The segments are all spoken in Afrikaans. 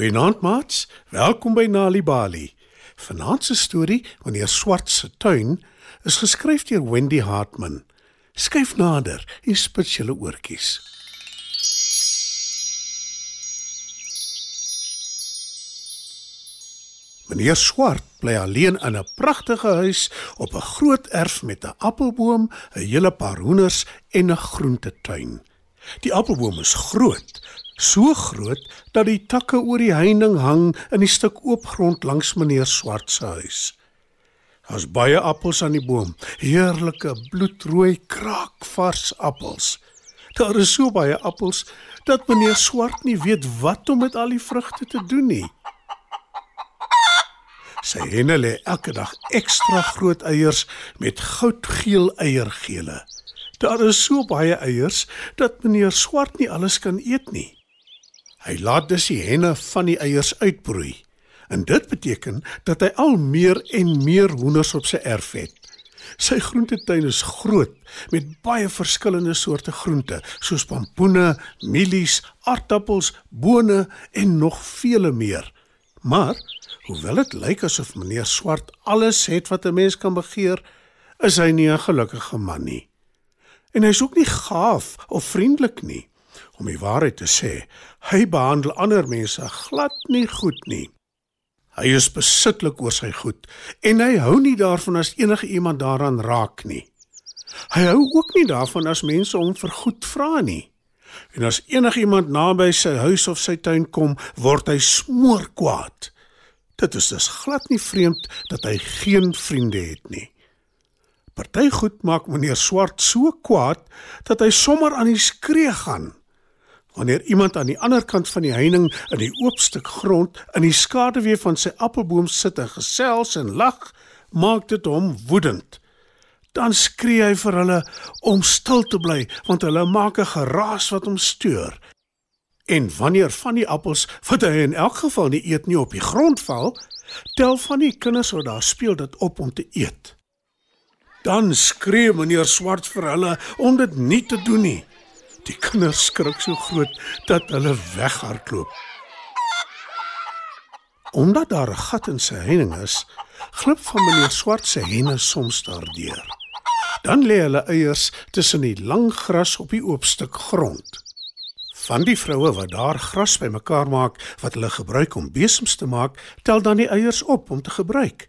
Goeienaand maats, welkom by Nali Bali. Vanaand se storie, wanneer swart se tuin, is geskryf deur Wendy Hartman. Skyf nader en spit julle oortjies. Meneer Swart bly alleen in 'n pragtige huis op 'n groot erf met 'n appelboom, 'n hele paar hoenders en 'n groentetuin. Die appelboom is groot, so groot dat die takke oor die heining hang in die stuk oop grond langs meneer Swart se huis. Daar's baie appels aan die boom, heerlike bloedrooi kraakvars appels. Daar is so baie appels dat meneer Swart nie weet wat om met al die vrugte te doen nie. Sy henne lê elke dag ekstra groot eiers met goudgeel eiergele. Daar is so baie eiers dat meneer Swart nie alles kan eet nie. Hy laat dus die henne van die eiers uitbroei. En dit beteken dat hy al meer en meer hoenders op sy erf het. Sy groentetuin is groot met baie verskillende soorte groente soos pompoene, mielies, aardappels, bone en nog vele meer. Maar hoewel dit lyk asof meneer Swart alles het wat 'n mens kan begeer, is hy nie 'n gelukkige man nie. En hy's ook nie gaaf of vriendelik nie. Om die waarheid te sê, hy behandel ander mense glad nie goed nie. Hy is besitlik oor sy goed en hy hou nie daarvan as enige iemand daaraan raak nie. Hy hou ook nie daarvan as mense hom vir goed vra nie. En as enigiemand naby sy huis of sy tuin kom, word hy smoor kwaad. Dit is dus glad nie vreemd dat hy geen vriende het nie. Party goed maak meneer Swart so kwaad dat hy sommer aan die skree gaan. Wanneer iemand aan die ander kant van die heining in die oop stuk grond in die skaduwee van sy appelboom sit en gesels en lag, maak dit hom woedend. Dan skree hy vir hulle om stil te bly want hulle maak 'n geraas wat hom steur. En wanneer van die appels wat hy in elk geval nie eet nie op die grond val, tel van die kinders wat daar speel dit op om te eet. Dan skree meneer Swart vir hulle om dit nie te doen nie. Die kinders skrik so groot dat hulle weghardloop. Omdat daar 'n gat in sy heining is, glip van meneer Swart se henne soms daardeur. Dan lê hulle eiers tussen die lang gras op die oop stuk grond. Van die vroue wat daar gras bymekaar maak wat hulle gebruik om besems te maak, tel dan die eiers op om te gebruik.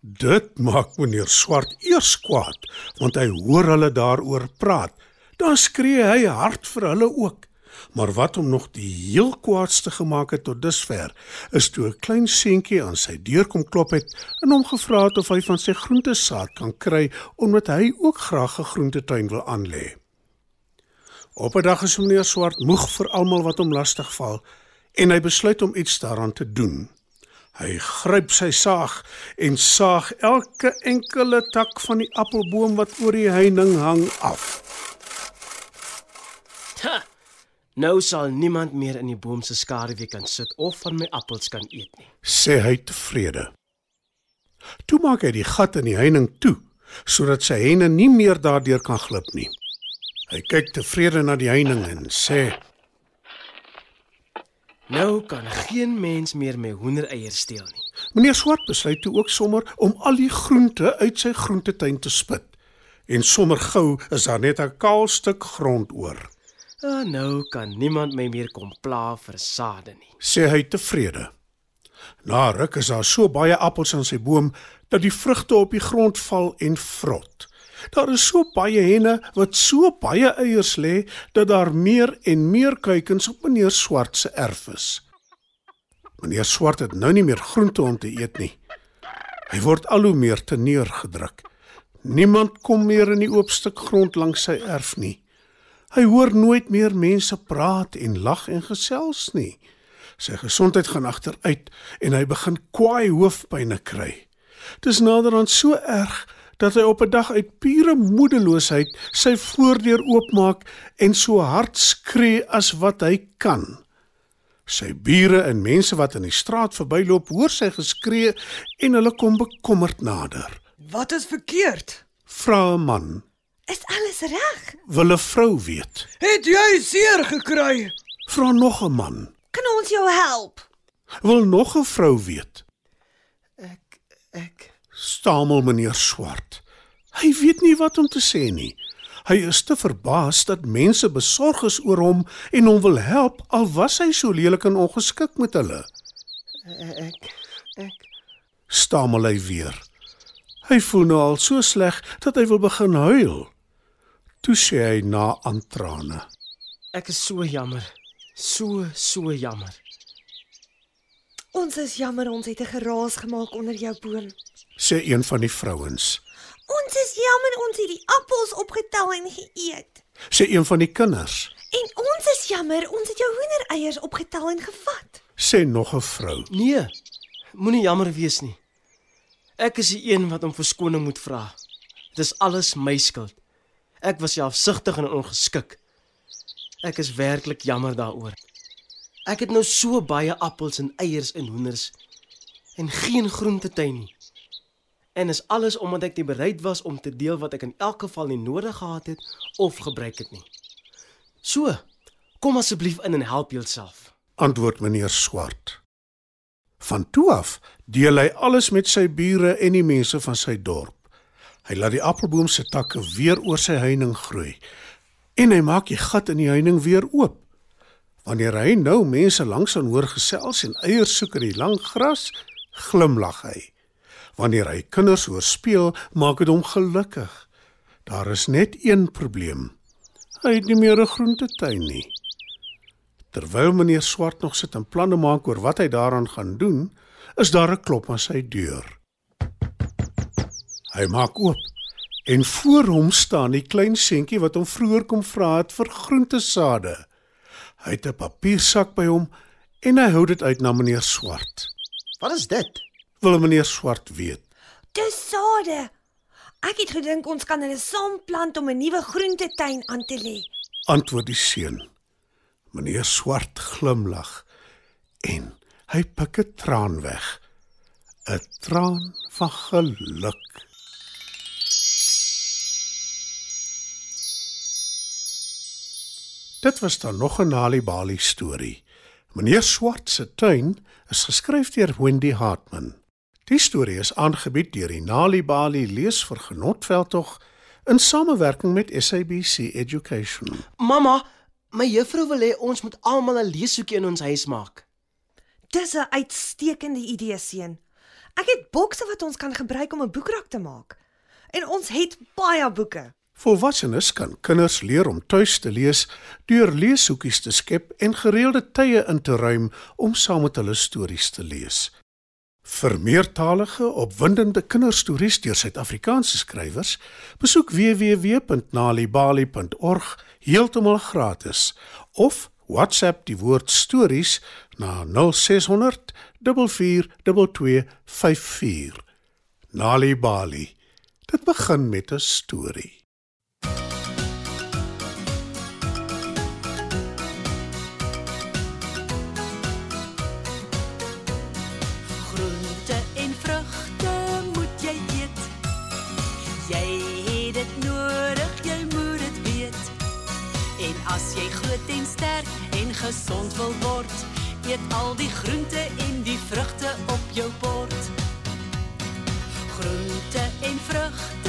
Dit maak meneer Swart eers kwaad, want hy hoor hulle daaroor praat. Dan skree hy hard vir hulle ook. Maar wat hom nog die heel kwaadste gemaak het tot dusver, is toe 'n klein seentjie aan sy deur kom klop het en hom gevra het of hy van sy groentesaad kan kry omdat hy ook graag 'n groentetuin wil aanlê. Op 'n dag is meneer Swart moeg vir almal wat hom lastig val en hy besluit om iets daaraan te doen. Hy gryp sy saag en saag elke enkele tak van die appelboom wat oor die heining hang af. Nou sal niemand meer in die boom se skaduwee kan sit of van my appels kan eet nie. sê hy tevrede. Toe maak hy die gat in die heining toe sodat sy henne nie meer daardeur kan glip nie. Hy kyk tevrede na die heining en sê: Nou kan geen mens meer my hoendereiers steel nie. "Meneer Swart besluit toe ook sommer om al die groente uit sy groentetuin te spit. En sommer gou is daar net 'n kaal stuk grond oor," Ah, nou kan niemand my meer kom pla vir sade nie. sê hy tevrede. Na ruk is daar so baie appels aan sy boom dat die vrugte op die grond val en vrot. Daar is so baie henne wat so baie eiers lê dat daar meer en meer kuikens op meneer Swart se erf is. Meneer Swart het nou nie meer groente om te eet nie. Hy word al hoe meer teneergedruk. Niemand kom meer in die oop stuk grond langs sy erf nie. Hy hoor nooit meer mense praat en lag en gesels nie. Sy gesondheid gaan agteruit en hy begin kwaai hoofpynne kry. Dis naderhand so erg dat hy op 'n dag uit pure moedeloosheid sy voordeur oopmaak en so hard skree as wat hy kan. Sy bure en mense wat in die straat verbyloop, hoor sy geskree en hulle kom bekommerd nader. Wat is verkeerd? Vra 'n man, Is alles reg? wil 'n vrou weet. Het jy seer gekry? Vra nog 'n man. Kan ons jou help? Wil nog 'n vrou weet? Ek ek Stamel meneer Swart. Hy weet nie wat om te sê nie. Hy is te verbaas dat mense besorg is oor hom en hom wil help al was hy so lelik en ongeskik met hulle. ek ek Stamel hy weer. Hy voel nou al so sleg dat hy wil begin huil. Toe sê hy na aan trane. ek is so jammer. So so jammer. Ons is jammer ons het 'n geraas gemaak onder jou boom. Sê een van die vrouens. Ons is jammer ons het die appels opgetel en geëet. Sê een van die kinders. En ons is jammer ons het jou hoendereiers opgetel en gevat. Sê nog 'n vrou. Nee. Moenie jammer wees nie. Ek is die een wat om verskoning moet vra. Dit is alles my skuld. Ek was selfsugtig en ongeskik. Ek is werklik jammer daaroor. Ek het nou so baie appels en eiers en hoenders en geen groentetuin nie. En is alles omdat ek nie bereid was om te deel wat ek in elk geval nie nodig gehad het of gebruik het nie. So, kom asseblief in en help jouself. antwoord meneer Swart. Van toe af deel hy alles met sy bure en die mense van sy dorp. Hy laat die appelboom se takke weer oor sy heining groei en hy maak die gat in die heining weer oop. Wanneer hy nou mense langs aan hoor gesels en eiers soek in die lang gras, glimlag hy. Wanneer hy kinders hoor speel, maak dit hom gelukkig. Daar is net een probleem. Hy het nie meer 'n groentetuin nie. Terwyl meneer Swart nog sit en planne maak oor wat hy daaraan gaan doen, is daar 'n klop aan sy deur. Hy maak oop en voor hom staan die klein seentjie wat hom vroeër kom vra het vir groentesade. Hy het 'n papiersak by hom en hy hou dit uit na meneer Swart. Wat is dit? Wil meneer Swart weet. Dis sade. Ek het gedink ons kan hulle saam plant om 'n nuwe groentetuin aan te lê. Antwoord die seun. Meneer Swart glimlag en hy pik 'n traan weg. 'n Traan van geluk. Dit was dan nog 'n Nali Bali storie. Meneer Swart se tuin is geskryf deur Wendy Hartman. Die storie is aangebied deur die Nali Bali leesvergenotveld in samewerking met SABC Education. Mamma, my juffrou wil hê ons moet almal 'n leeshoekie in ons huis maak. Dis 'n uitstekende idee, seun. Ek het bokse wat ons kan gebruik om 'n boekrak te maak. En ons het baie boeke. Volwassenes kan kinders leer om tuis te lees deur leeshoekies te skep en gereelde tye in te ruim om saam met hulle stories te lees. Vir meertalige, opwindende kinderstories deur Suid-Afrikaanse skrywers, besoek www.nalibali.org heeltemal gratis of WhatsApp die woord stories na 0600 442254. Nalibali. Dit begin met 'n storie. Gesond wil word, eet al die groente en die vrugte op jou bord. Groente en vrugte